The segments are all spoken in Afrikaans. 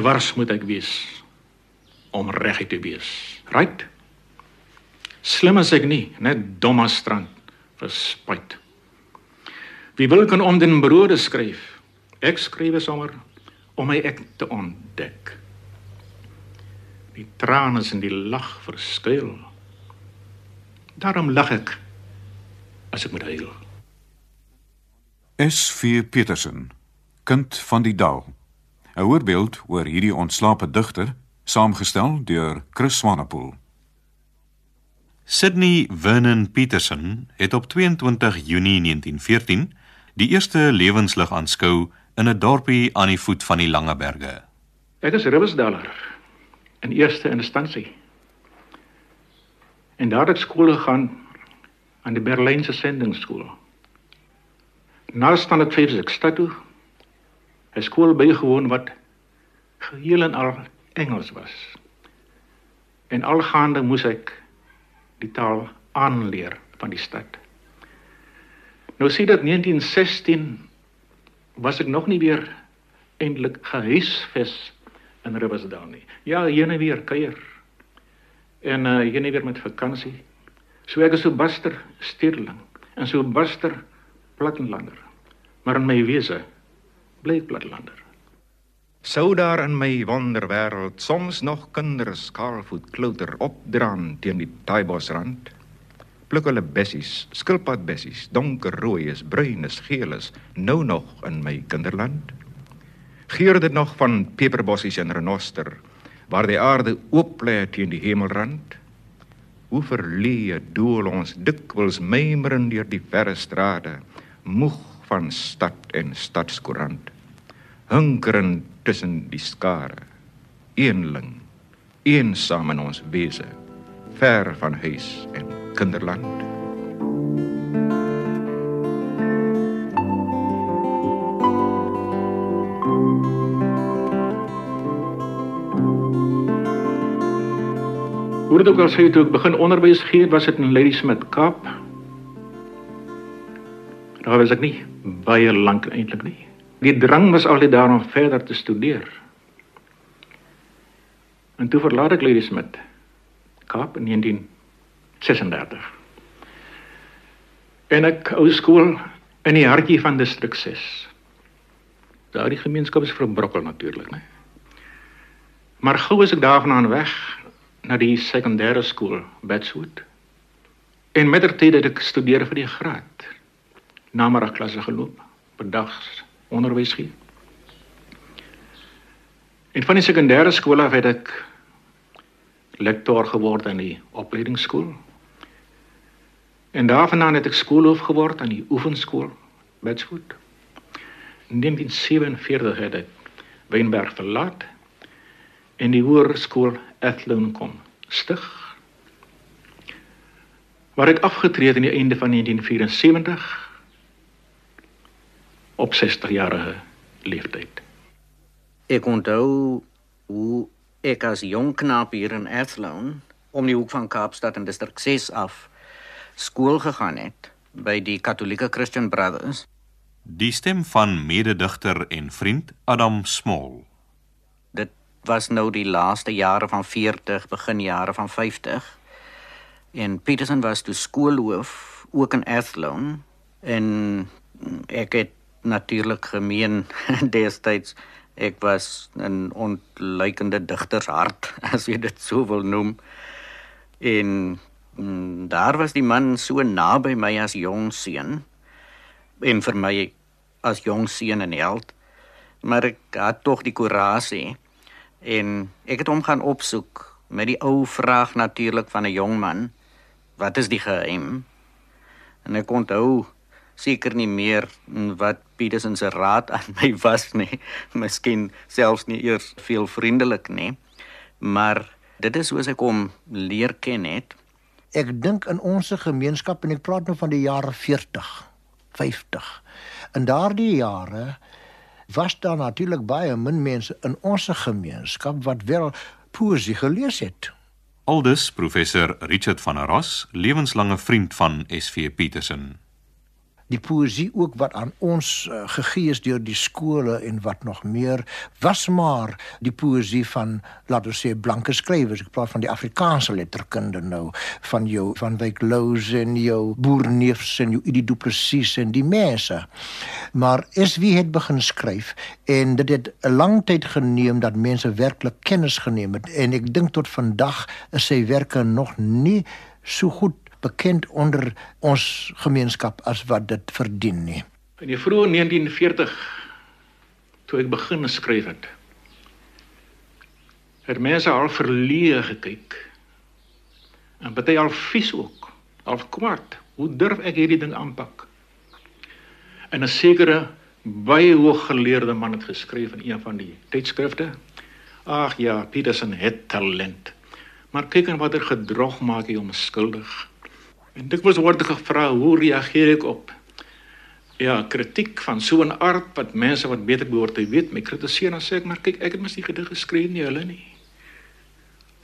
Dwars moet ek wees om reguit te wees. Right? Slim as ek nie, net dom as strand vir spyt. Wie wil kan om den brode skryf? Ek skryf sommer om my ek te ontdek. Die trane in die lag verskuil. Daarom lag ek as ek moet huil. S.V. Petersen, kind van die dal. 'n Voorbeeld oor hierdie ontslape digter, saamgestel deur Chris Swanepoel. Sydney Vernon Petersen het op 22 Junie 1914 die eerste lewenslig aanskou in 'n dorpie aan die voet van die Lange Berge. Ek is Riversdaler in eerste instansie. En daar het skool gegaan aan die Berlynse sendingskool. Na staan ek vyf ek stad toe. 'n Skool bygewoon wat geheel en al Engels was. En algaande moes ek die taal aanleer van die stad. Nou sien dit 1916 was ek nog nie weer eintlik gehuisves in Riversdale nie. Ja, hier en weer kuier. En uh hier en weer met vakansie. So ek is so buster stedeling en so buster plattenlander. Maar in my wese bly ek plattenlander. Sou daar in my wonderwêreld soms nog kinders skaalvoet klouter opdraan teen die taaibosrand? Pluk hulle bessies, skilpadbessies, donkerrooi is, bruin is, geel is, nou nog in my kinderland? Geur dit nog van peperbossies en renoster, waar die aarde oop lê teen die hemelrand? Hoe verlee doel ons dikwels mymerend deur die verre strate, moeg van stad en stadskoerant, hunkerend tussen die skare, eenling, eensaam in ons wese, ver van huis en kinderland. Hoe dit ook al sê toe ek begin onderwys gee, was dit in Ladysmith Kaap. Daar was ek nie baie lank eintlik nie. Die drang was altyd daar om verder te studeer. En toe verlaat ek Ladysmith Kaap in 1936. En ek ou skool in die hartjie van distrik 6. Daardie gemeenskap is verbrokkel natuurlik, né? Maar gou is ek daarvandaan weg na die sekondêre skool Batswood. En mettertyd het ek studeer vir die graad. Namiddagklasse geloop, bedags onderwys gee. En van die sekondêre skool af het ek lektor geword aan die opleidingsskool. En daarvandaan het ek skoolhoof geword aan die oefenskool Batswood. In 1947 het ek Wynberg verlaat en die hoërskool Athlone kom stig. Waar ek afgetree het aan die einde van 1974 op 60 jarige leeftyd. Ek onthou hoe ek as jong knaap hier in Athlone om die hoek van Kaapstad in distrik 6 af skool gegaan het by die Katolieke Christian Brothers. Die stem van mededigter en vriend Adam Small. Dit was nou die laaste jare van 40, begin jare van 50. En Peterson was toe skoolhoof ook in Athlone en ek het natuurlik gemeen destyds ek was 'n ontluikende digtershart as jy dit so wil noem. En mm, daar was die man so naby my as jong seun. En vir my as jong seun en held. Maar ek het tog die koerasie en ek het hom gaan opsoek met die ou vraag natuurlik van 'n jong man. Wat is die geheim? En ek onthou seker nie meer wat Petersen se raad aan my was nie. Miskien selfs nie eers veel vriendelik nie. Maar dit is soos ek hom leer ken het. Ek dink in ons gemeenskap en ek praat nou van die jare 40 50 in daardie jare was daar natuurlik baie min mense in ons gemeenskap wat wel poesie gelees het. Aldus professor Richard van der Ros, lewenslange vriend van SV Petersen. Die poësie ook wat aan ons uh, gegee is deur die skole en wat nog meer was maar die poësie van laat ons sê blanke skrywers. Ek praat van die Afrikaanse letterkunde nou van jou van Wyk Lous en jou Boerneefs en jou Idie Du Plessis en die mense. Maar is wie het begin skryf en dit het 'n lang tyd geneem dat mense werklik kennis geneem het. En ek dink tot vandag is sy werke nog nie so goed bekend onder ons gemeenskap as wat dit verdien nie. In die vroeë 1940 toe ek begin skryf het, het mense al verleë gekyk. En baie al vies ook, al kwaad. Hoe durf ek hierdie ding aanpak? En 'n sekere baie hooggeleerde man het geskryf in een van die tydskrifte. Ag ja, Petersen het talent. Maar kyk en watter gedrog maak hy hom skuldig. En dikwels word gevra hoe reageer ek op ja, kritiek van so 'n aard wat mense wat beter behoort te weet, my kritiseer en sê ek maar kyk, ek het mos nie gedig geskryf nie, hulle nie.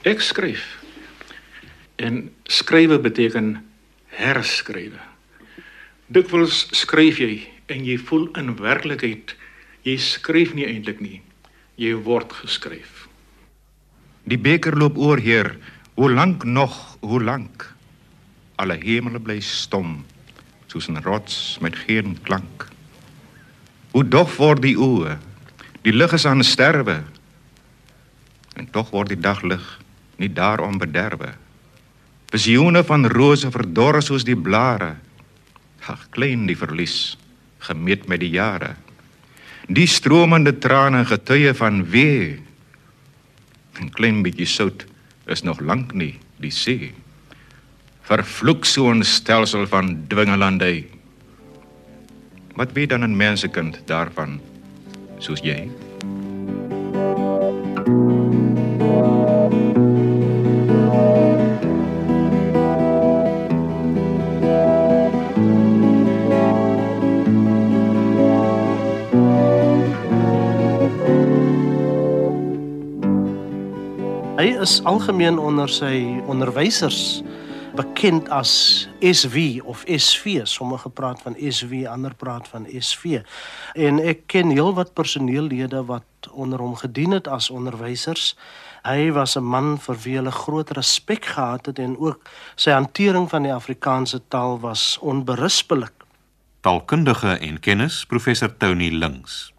Ek skryf. En skrywe beteken herskrywe. Dikwels skryf jy en jy voel in werklikheid jy skryf nie eintlik nie. Jy word geskryf. Die beker loop oor, Heer. Hoe lank nog? Hoe lank? Alle hemele bly stom soos 'n rots met geen klank. Hoe dof word die oë? Die lig is aan sterwe. En tog word die daglig nie daarom bederwe. Visioene van rose verdor soos die blare. Ag klein die verlies gemeet met die jare. Die stromende trane getuie van wee. 'n klein bietjie sout is nog lank nie die see vervloek so 'n stelsel van dwingelandy. Wat weet dan 'n mensekind daarvan soos jy? Hy is algemeen onder sy onderwysers bekend as SV of SV. Sommige praat van SV, ander praat van SV. En ek ken heelwat personeellede wat onder hom gedien het as onderwysers. Hy was 'n man vir wie hulle groot respek gehad het en ook sy hantering van die Afrikaanse taal was onberispelik. Taalkundige en kennis professor Tony Links.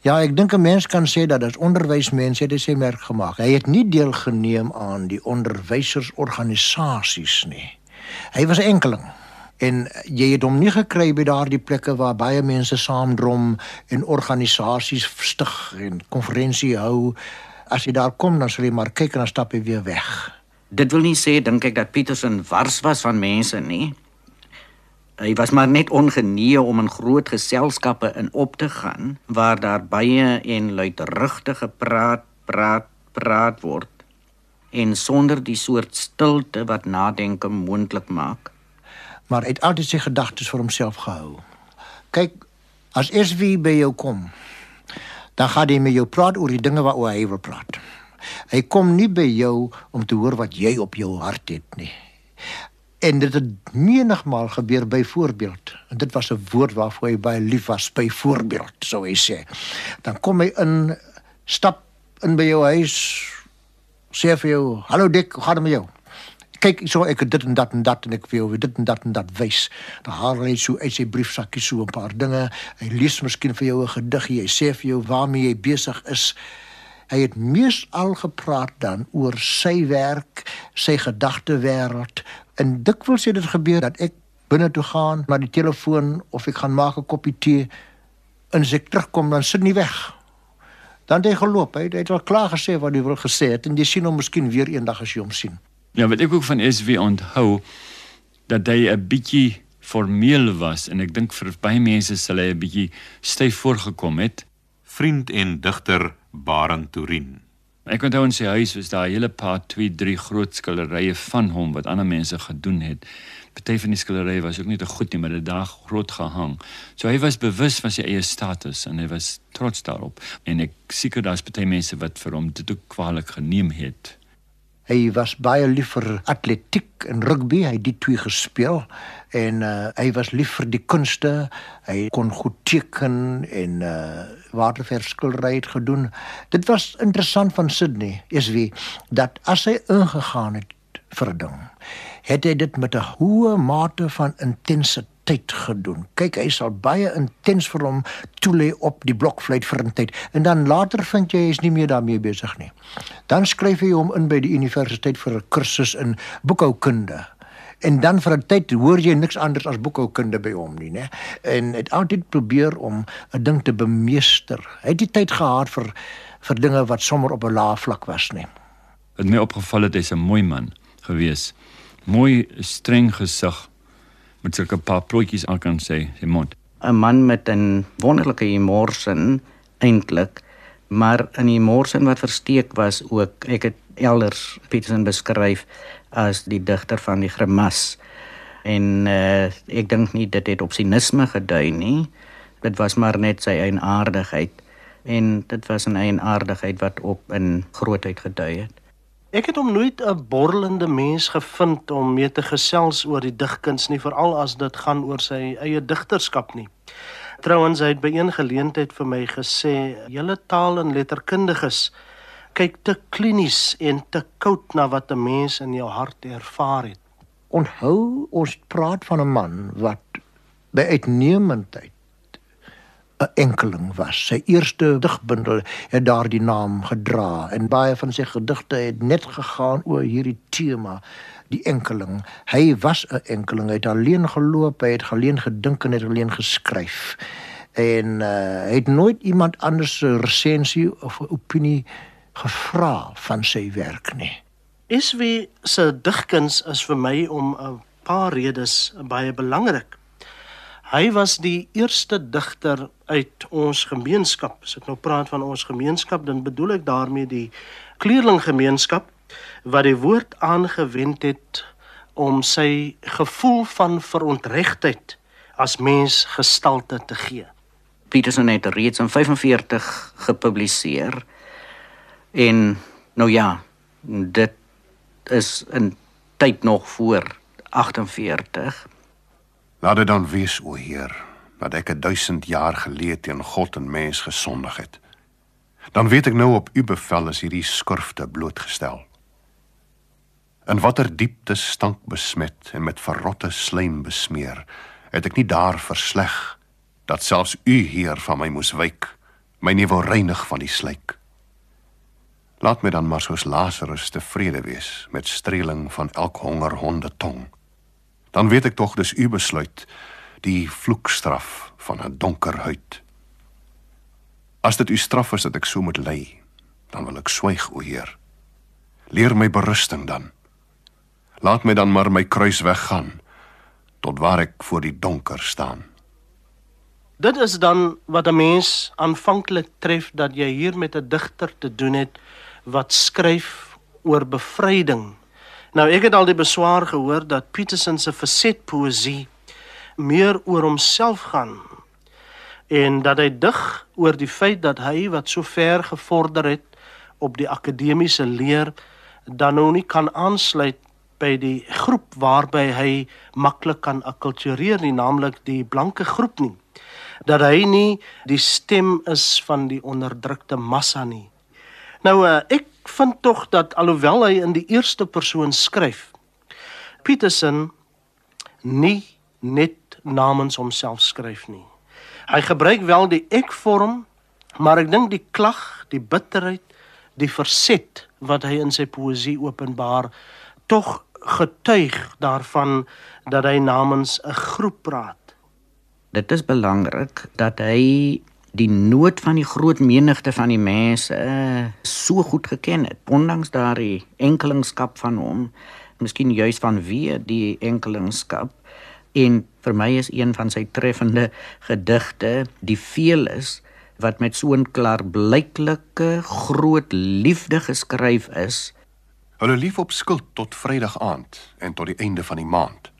Ja, ek dink 'n mens kan sê dat as onderwysmens het hy sy merk gemaak. Hy het nie deelgeneem aan die onderwysersorganisasies nie. Hy was enkeling en jy het hom nie gekry by daardie plekke waar baie mense saamdrom en organisasies stig en konferensie hou. As jy daar kom dan sal jy maar kyk en dan stap jy weer weg. Dit wil nie sê dink ek dat Petersen wars was van mense nie. Hy was maar net ongenee om in groot geselskappe in op te gaan waar daar baie en luidrugtige praat, praat, praat word en sonder die soort stilte wat nadenke moontlik maak. Maar hy het altyd sy gedagtes vir homself gehou. Kyk, as SW by jou kom, dan gaan hy met jou praat oor die dinge waaroor hy wil praat. Hy kom nie by jou om te hoor wat jy op jou hart het nie. En dit het menigmal gebeur byvoorbeeld. En dit was 'n woord waarvoor hy baie lief was, byvoorbeeld, sou hy sê. Dan kom hy in, stap in by jou huis, sê vir jou, "Hallo Dick, hoe gaan dit met jou?" Kyk, so ek dit en dat en dat en ek wil dit en dat en dat wys. Dan haal hy so uit sy briefsakkie so 'n paar dinge. Hy lees miskien vir jou 'n gedig, hy sê vir jou waarmee jy besig is. Hy het mees al gepraat dan oor sy werk, sy gedagtewêreld, En dikwels het dit gebeur dat ek binne toe gaan na die telefoon of ek gaan maak 'n koppie tee en as ek terugkom dan sit hy weg. Dan het hy geloop, hy het al klaar gesê wat hy wil gesê het en jy sien hom miskien weer eendag as jy hom sien. Ja, wat ek ook van SW onthou dat hy 'n bietjie formeel was en ek dink vir baie mense sal hy 'n bietjie styf voorgekom het. Vriend en digter Barend Turin. Ek onthou in sy huis was daar 'n hele paar 2, 3 groot skilderye van hom wat ander mense gedoen het. Party van die skilderye was ook nie te goed nie, maar dit daar groot gehang. So hy was bewus van sy eie status en hy was trots daarop. En ek seker daar's party mense wat vir hom dit ook kwaliek geneem het. Hy was baie lief vir atletiek en rugby, hy het die twee gespeel en uh, hy was lief vir die kunste. Hy kon goed teken en uh, waterverskilry het gedoen. Dit was interessant van Sydney, is wie dat as hy ingegaan het vir 'n ding, het hy dit met 'n hoë mate van intensiteit gedoen. Kyk, hy sal baie intens vir hom toelê op die blokfluit vir 'n tyd en dan later vind jy hy is nie meer daarmee besig nie. Dan skryf hy hom in by die universiteit vir 'n kursus in boekhoukunde. En dan vir 'n tyd hoor jy niks anders as boekhoukunde by hom nie, né? En het altyd probeer om 'n ding te bemeester. Hy het die tyd gehad vir vir dinge wat sommer op 'n lae vlak was, nie. Wat my opgeval het, hy's 'n mooi man gewees. Mooi streng gesig met sulke paar plotjies aan kan sê, sy mond. 'n Man met 'n wonderlike humorsin eintlik, maar 'n humorsin wat versteek was ook. Ek het elders Petersen beskryf as die digter van die grimas. En uh, ek dink nie dit het op sinisme gedui nie. Dit was maar net sy eienaardigheid en dit was 'n eienaardigheid wat op in grootheid gedui het. Ek het hom nooit 'n borrelende mens gevind om mee te gesels oor die digkuns nie, veral as dit gaan oor sy eie digterskap nie. Trouwens, hy het by een geleentheid vir my gesê: "Julle taal en letterkundiges kyk te klinies en te koud na wat 'n mens in jou hart ervaar het." Onthou, ons praat van 'n man wat by uitnemendheid 'n enkeling was. Sy eerste digbundel het daardie naam gedra en baie van sy gedigte het net gegaan oor hierdie tema, die enkeling. Hy was 'n enkeling, hy het alleen geloop, hy het alleen gedink en het alleen geskryf. En uh, hy het nooit iemand anders se resensie of opinie gevra van sy werk nie. Is wie se digkuns is vir my om 'n paar redes baie belangrik. Hy was die eerste digter uit ons gemeenskap. As ek nou praat van ons gemeenskap, dan bedoel ek daarmee die kleerlinggemeenskap wat die woord aangewend het om sy gevoel van verontregtheid as mens gestalte te gee. Peterson het reeds in 45 gepubliseer. En nou ja, dit is 'n tyd nog voor 48. Laat dit dan wees o Heer, dat ek 'n duisend jaar gelede teen God en mens gesondig het. Dan weet ek nou op u bevel is hierdie skurfte blootgestel. In watter diepte stank besmet en met verrotte slaim besmeer, het ek nie daar versleg dat selfs u Heer van my moes wyk, my nie wou reinig van die slyk. Laat my dan maar soos Lazarus tevrede wees met streeling van elk honger honde tong. Dan weet ek tog dis u besluit die vloekstraf van 'n donker huid. As dit u straf is dat ek so moet ly, dan wil ek swyg o Heer. Leer my berusting dan. Laat my dan maar my kruis weggaan tot waar ek voor die donker staan. Dit is dan wat 'n mens aanvanklik tref dat jy hier met 'n digter te doen het wat skryf oor bevryding. Nou ek het al die beswaar gehoor dat Peterson se verset poësie meer oor homself gaan en dat hy dig oor die feit dat hy wat so ver gevorder het op die akademiese leer dan nou nie kan aansluit by die groep waarby hy maklik kan akkultureer nie naamlik die blanke groep nie. Dat hy nie die stem is van die onderdrukte massa nie. Nou uh, ek vind tog dat alhoewel hy in die eerste persoon skryf Peterson nie net namens homself skryf nie Hy gebruik wel die ek-vorm, maar ek dink die klag, die bitterheid, die verset wat hy in sy poësie openbaar, tog getuig daarvan dat hy namens 'n groep praat. Dit is belangrik dat hy die nood van die groot menigte van die mense uh, so goed geken het, ondanks daardie enkelingskap van hom, miskien juis van wie die enkelingskap En vir my is een van sy treffende gedigte die veel is wat met so 'n klaarblyklike groot liefde geskryf is. Hulle lief op skuld tot Vrydag aand en tot die einde van die maand.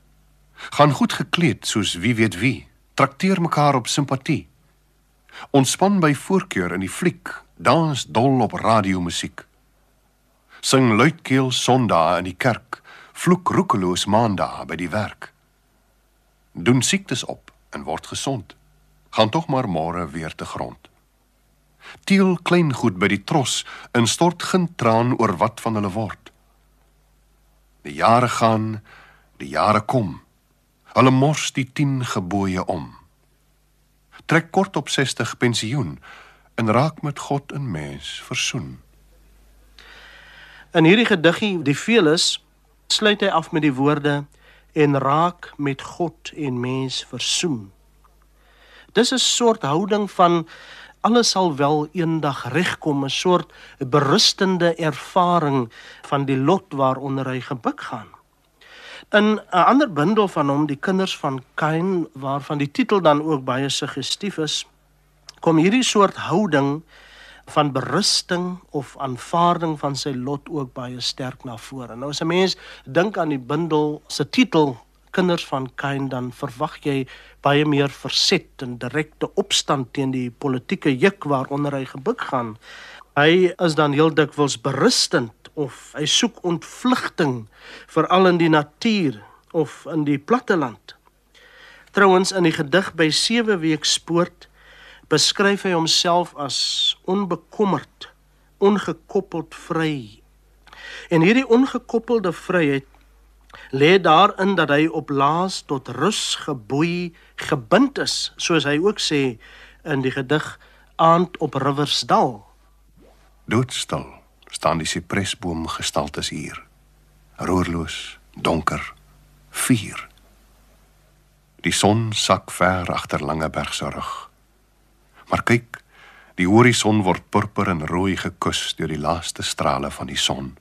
Gaan goed gekleed soos wie weet wie, trakteer mekaar op simpatie. Ontspan by voorkeur in die fliek, dans dol op radiomusiek. Sing luidkeel Sondae in die kerk, vloek roekeloos Maandae by die werk. Doen siektes op en word gesond. Gaan tog maar môre weer te grond. Teel klein goed by die tros en stort geen traan oor wat van hulle word. Die jare gaan, die jare kom. Hulle mors die 10 gebooie om. Trek kort op 60 pensioen en raak met God en mens versoen. In hierdie gediggie, die Veles, sluit hy af met die woorde en raak met God en mens versoen. Dis 'n soort houding van alles sal wel eendag regkom, 'n soort berustende ervaring van die lot waaronder hy gebuk gaan. In 'n ander bundel van hom, Die kinders van Kain, waarvan die titel dan ook baie suggestief is, kom hierdie soort houding van berusting of aanvaarding van sy lot ook baie sterk na vore. Nou as 'n mens dink aan die bundel se titel Kinders van Kain dan verwag jy baie meer verset en direkte opstand teen die politieke juk waaronder hy gebuk gaan. Hy is dan heel dikwels berustend of hy soek ontvlugting veral in die natuur of in die platteland. Trouwens in die gedig by 7 week spoort beskryf hy homself as onbekommerd, ongekoppeld vry. En hierdie ongekoppelde vryheid lê daarin dat hy op laas tot rus geboei gebind is, soos hy ook sê in die gedig Aand op Riversdal. Doodstil staan die sipresboom gestaltes hier. Roerloos, donker, vuur. Die son sak ver agter Langeberg se rug. Maar kyk, die horison word purper en rooi gekus deur die laaste strale van die son.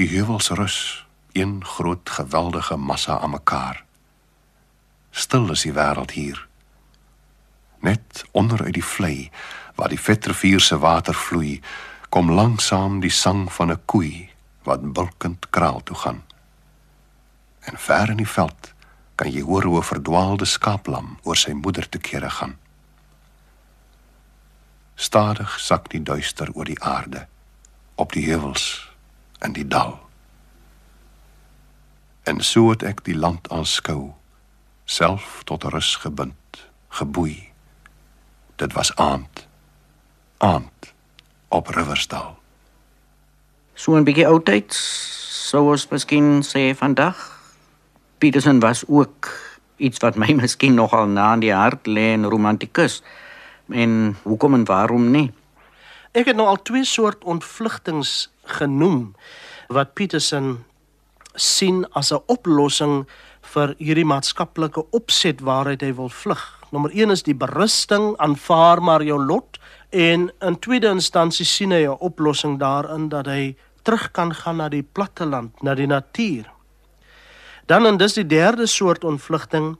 Die heuwels rus, een groot geweldige massa aan mekaar. Stil is die wêreld hier. Net onder uit die vlei waar die Vetrivier se water vloei, kom langsam die sang van 'n koei wat bulkend kraal toe gaan. En ver in die veld kan jy hoor hoe 'n verdwaalde skaaplam oor sy moeder te kere gaan. Stadig sak die duister oor die aarde op die heuwels in die dal. En so het ek die land aanskou, self tot rus gebind, geboei. Dit was aand. Aand op Riversdal. So 'n bietjie oudtyd, sou ons miskien sê vandag. Peterson was ook iets wat my miskien nogal na in die hart lê en romantikus en hoekom en waarom nie? Ek het nou al twee soort ontvlugtings genoem wat Peterson sien as 'n oplossing vir hierdie maatskaplike opset waaruit hy wil vlug. Nommer 1 is die berusting, aanvaar maar jou lot en in tweede instansie sien hy 'n oplossing daarin dat hy terug kan gaan na die platteland, na die natuur. Dan en dis die derde soort ontvlugting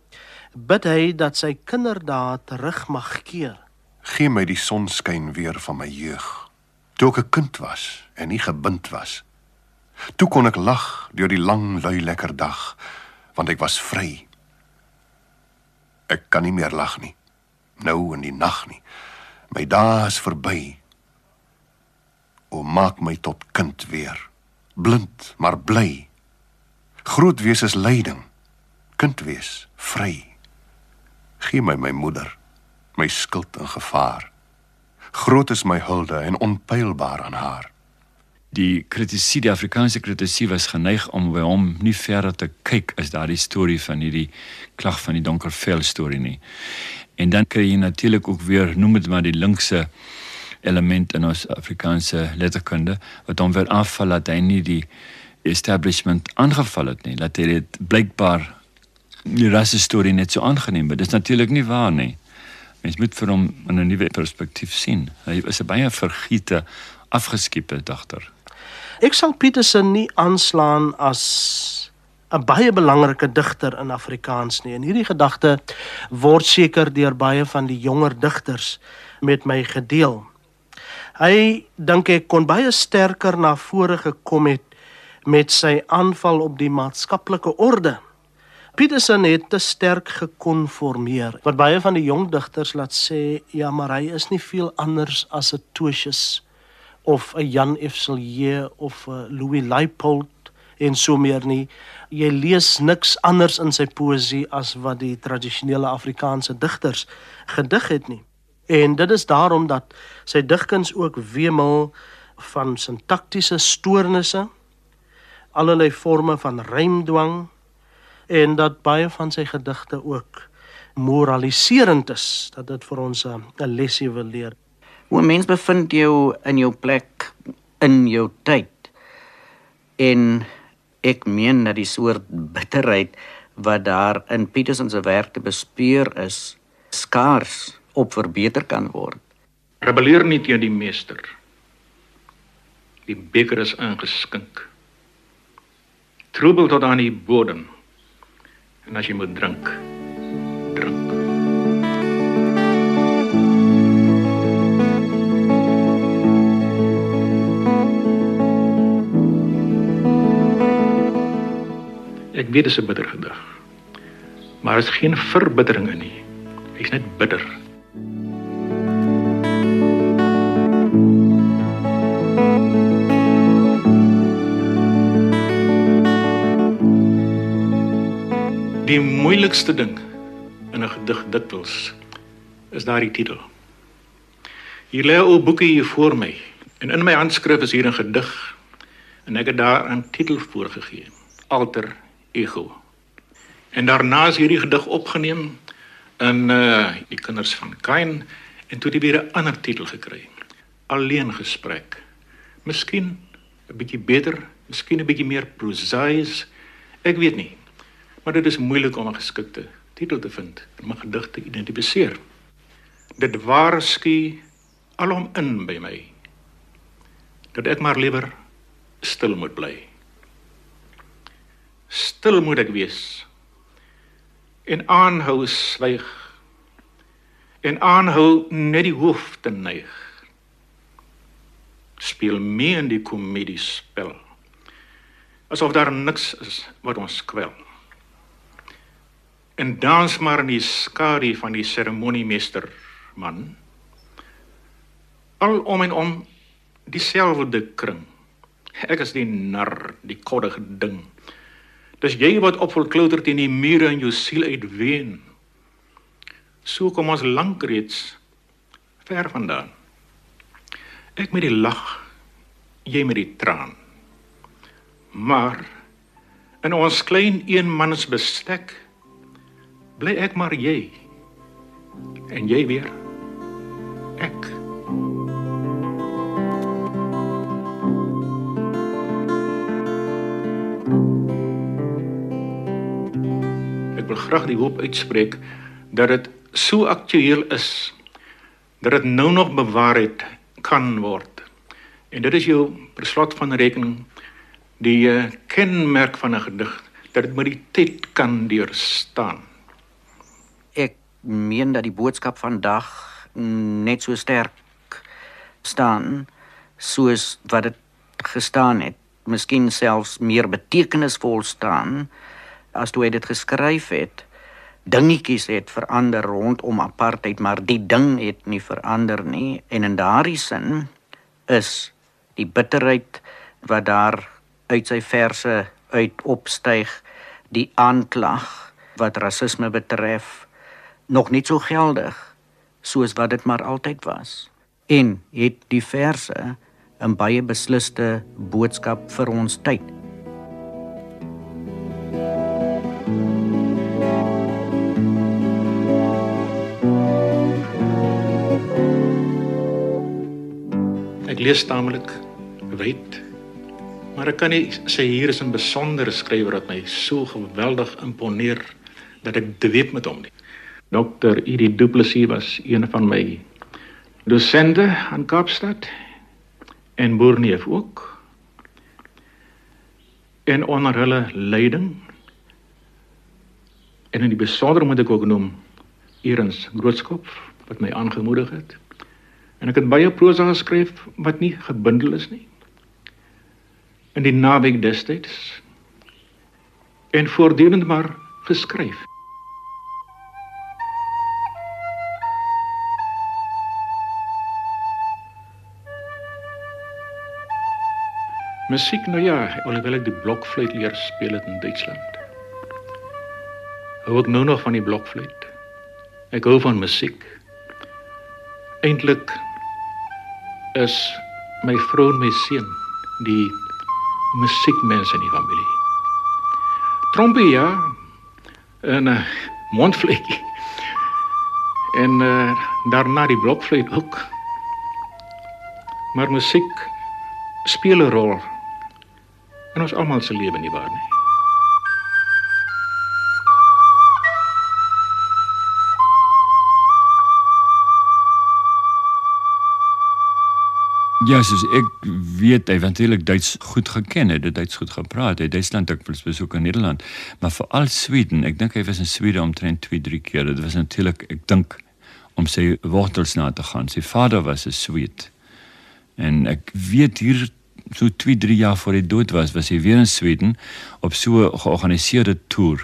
bid hy dat sy kinderdae terug mag keer. Gee my die sonskyn weer van my jeug. Toe ek 'n kind was en nie gebind was. Toe kon ek lag deur die lang lui lekker dag, want ek was vry. Ek kan nie meer lag nie. Nou in die nag nie. My dae is verby. O maak my tot kind weer. Blind, maar bly. Groot wees is lyding. Kind wees, vry. Gee my my moeder my skuld en gevaar. Groot is my hulde en onpylbaar aan haar. Die kritisie, die Afrikaanse kritisie was geneig om by hom nie verder te kyk as daardie storie van hierdie klag van die donker vel storie nie. En dan kry jy natuurlik ook weer noem dit maar die linkse element in ons Afrikaanse letterkunde wat dan weer afval dat hy nie die establishment aangeval het nie. Dat hy dit blykbaar die rasse storie net so aangeneem het. Dit is natuurlik nie waar nie. Mens moet vir hom in 'n nuwe perspektief sien. Hy is 'n baie vergiete, afgeskiepe digter. Ek sal Petersen nie aanslaan as 'n baie belangrike digter in Afrikaans nie. En hierdie gedagte word seker deur baie van die jonger digters met my gedeel. Hy dink ek kon baie sterker na vore gekom het met sy aanval op die maatskaplike orde Peterson het te sterk gekonformeer. Wat baie van die jong digters laat sê, ja, maar hy is nie veel anders as 'n Tosius of 'n Jan Efselje of 'n Louis Leipold en so meer nie. Jy lees niks anders in sy poësie as wat die tradisionele Afrikaanse digters gedig het nie. En dit is daarom dat sy digkuns ook wemel van sintaktiese stoornisse, allerlei forme van rymdwang en dat baie van sy gedigte ook moraliserend is, dat dit vir ons 'n lesie wil leer. Hoe mens bevind jou in jou plek in jou tyd. En ek meen dat die soort bitterheid wat daar in Petersen se werk te bespeur is, skaars op verbeter kan word. Rebelleer nie teen die meester. Die beker is ingeskink. Troebel tot aan die bodem. En as jy moet drink, drink. Ek weet dit is 'n bitter gedig. Maar is geen verbittering in nie. Hy's net bitter. Die moeilikste ding in 'n gedig dikwels is daardie titel. Hier lê 'n boekie hier voor my en in my handskrif is hier 'n gedig en ek het daar 'n titel voorgegee. Alter ego. En daarna is hierdie gedig opgeneem in uh die kinders van Kain en toe het hy weer 'n ander titel gekry. Alleen gesprek. Miskien 'n bietjie beter, miskien 'n bietjie meer prosaïs. Ek weet nie. Maar dit is moeilik om 'n geskikte titel te vind om 'n gedig te identifiseer. Dit waarsku alom in by my dat ek maar liewer stil moet bly. Stil moet ek wees en aanhou swyg en aanhou net die hoof te neig. Speel mee in die komedie spel. Asof daar niks is wat ons kwel en dans maar in die skadu van die seremoniemeester man al om en om dieselfde kring ek is die nar die koddige ding dis jy wat opvol klouter teen die mure in jou siel uitween. So kom ons lank reeds ver vandaan. Ek met die lag jy met die traan. Maar in ons klein eenmans bestek bly ek maar jy. En jy weer ek graag die hoop uitspreek dat dit so aktueel is dat dit nou nog bewaarheid kan word en dit is jou per slot van rekening die uh, kenmerk van 'n gedig dat dit met die tyd kan deurstaan Ek meen dat die boodskap vandag net so sterk staan soos wat dit gestaan het. Miskien selfs meer betekenisvol staan as toe hy dit geskryf het. Dingetjies het verander rondom apartheid, maar die ding het nie verander nie en in daardie sin is die bitterheid wat daar uit sy verse uit opstyg, die aanklag wat rasisme betref nog nie so geldig soos wat dit maar altyd was en het die verse 'n baie besliste boodskap vir ons tyd. Lees tamelik wyd, maar ek kan nie sê hier is 'n besondere skrywer wat my so geweldig imponeer dat ek dweep met hom nie. Dr. Edi Du Plessis was een van my dosente aan Kaapstad en Boerneef ook. En onder hulle leiding en in die besonder moet ek ook noem Erens Grootskop wat my aangemoedig het. En ek het baie prosa geskryf wat nie gebundel is nie. In die naweek destyds en voortdurend maar geskryf. Musiek nou ja, alhoewel ek die blokfluit leer speel in Duitsland. Hou ek nou nog van die blokfluit. Ek hou van musiek. Eintlik is my vrou en my seun die musiekmense in die familie. Trompie ja, en 'n uh, mondvlekkie. En uh, daarna die blokfluit ook. Maar musiek speel 'n rol in ons almal se lewe nie waar nie. Ja, soos ek weet, hy het natuurlik Duits goed geken, hy het Duits goed gepraat. Hy het Duitsland ook besoek in Nederland, maar veral Sweden. Ek dink hy was in Swede omtrent 2, 3 keer. Dit was natuurlik, ek dink om sy wortels na te gaan. Sy vader was 'n Swede. En ek weet hier so 2, 3 jaar voor hy dood was, was hy weer in Sweden op so 'n georganiseerde toer.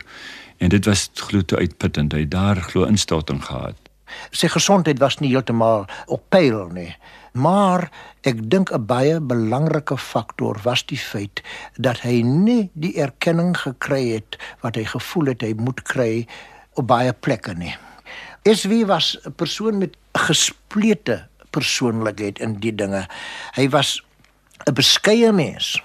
En dit was glo te uitputtend. Hy daar glo instorting gehad. Sy gesondheid was nie heeltemal op pyl nie. Maar ek dink 'n baie belangrike faktor was die feit dat hy nie die erkenning gekry het wat hy gevoel het hy moet kry op baie plekke nie. SW was 'n persoon met gesplete persoonlikheid in die dinge. Hy was 'n beskeie mens.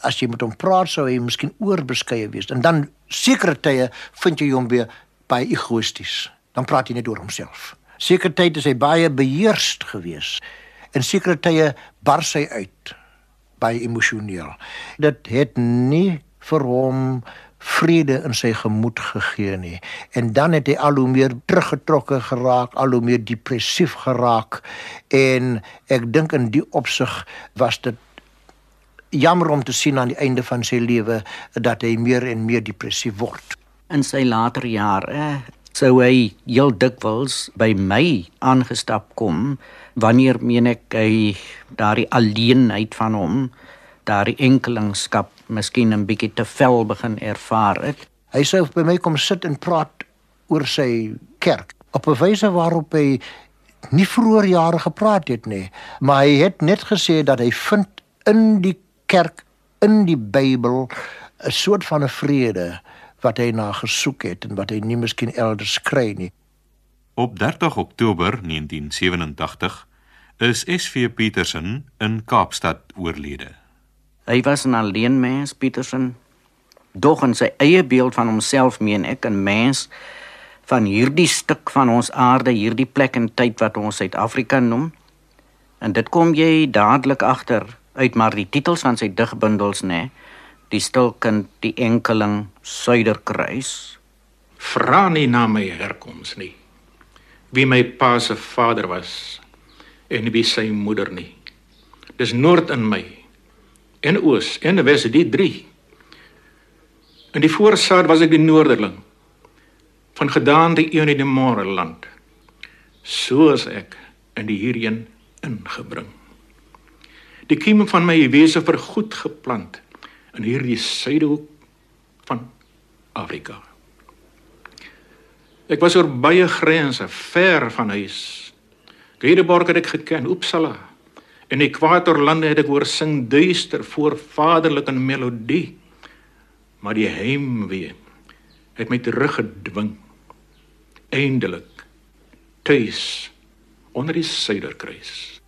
As jy met hom praat sou hy miskien oorbeskeie wees en dan sekere tye vind jy hom weer baie egoïsties. Dan praat hy net oor homself. Sekere tye is hy baie beheerst geweest. En sekere tye bars hy uit baie emosioneel. Dit het nie vir hom vrede in sy gemoed gegee nie. En dan het hy al hoe meer teruggetrokke geraak, al hoe meer depressief geraak en ek dink in die opsig was dit jammer om te sien aan die einde van sy lewe dat hy meer en meer depressief word. In sy later jare sou hy heel dikwels by my aangestap kom wanneer meen ek hy daardie alleenheid van hom daardie enkelingskap miskien 'n bietjie te vel begin ervaar het. Hy sou by my kom sit en praat oor sy kerk op 'n wyse waarop hy nie vroeër jare gepraat het nie, maar hy het net gesê dat hy vind in die kerk in die Bybel 'n soort van 'n vrede wat hy na gesoek het en wat hy nie miskien elders kry nie. Op 30 Oktober 1987 is SV Petersen in Kaapstad oorlede. Hy was 'n alleen mens, Petersen. Doch in sy eie beeld van homself meen ek 'n mens van hierdie stuk van ons aarde, hierdie plek en tyd wat ons Suid-Afrika noem. En dit kom jy dadelik agter uit maar die titels van sy digbundels, nê? Die stilkind, die enkeling, Suiderkruis. Vra nie na my herkoms nie. Wie my pa se vader was en wie sy moeder nie. Dis noord in my en oos en wes die drie. In die voorsaad was ek die noorderling van gedaante een in die môre land. Soos ek in die hierheen ingebring. Die kiem van my wese vir goed geplant in hierdie suidehoek van Afrika. Ek was oor baie grense ver van huis. Gedeborg het ek geken, Uppsala, In ekwatorlande het ek hoor sing duister voor vaderlike melodie. Maar die heimwee het my teruggedwing. Eindelik tuis onder die suiderkruis.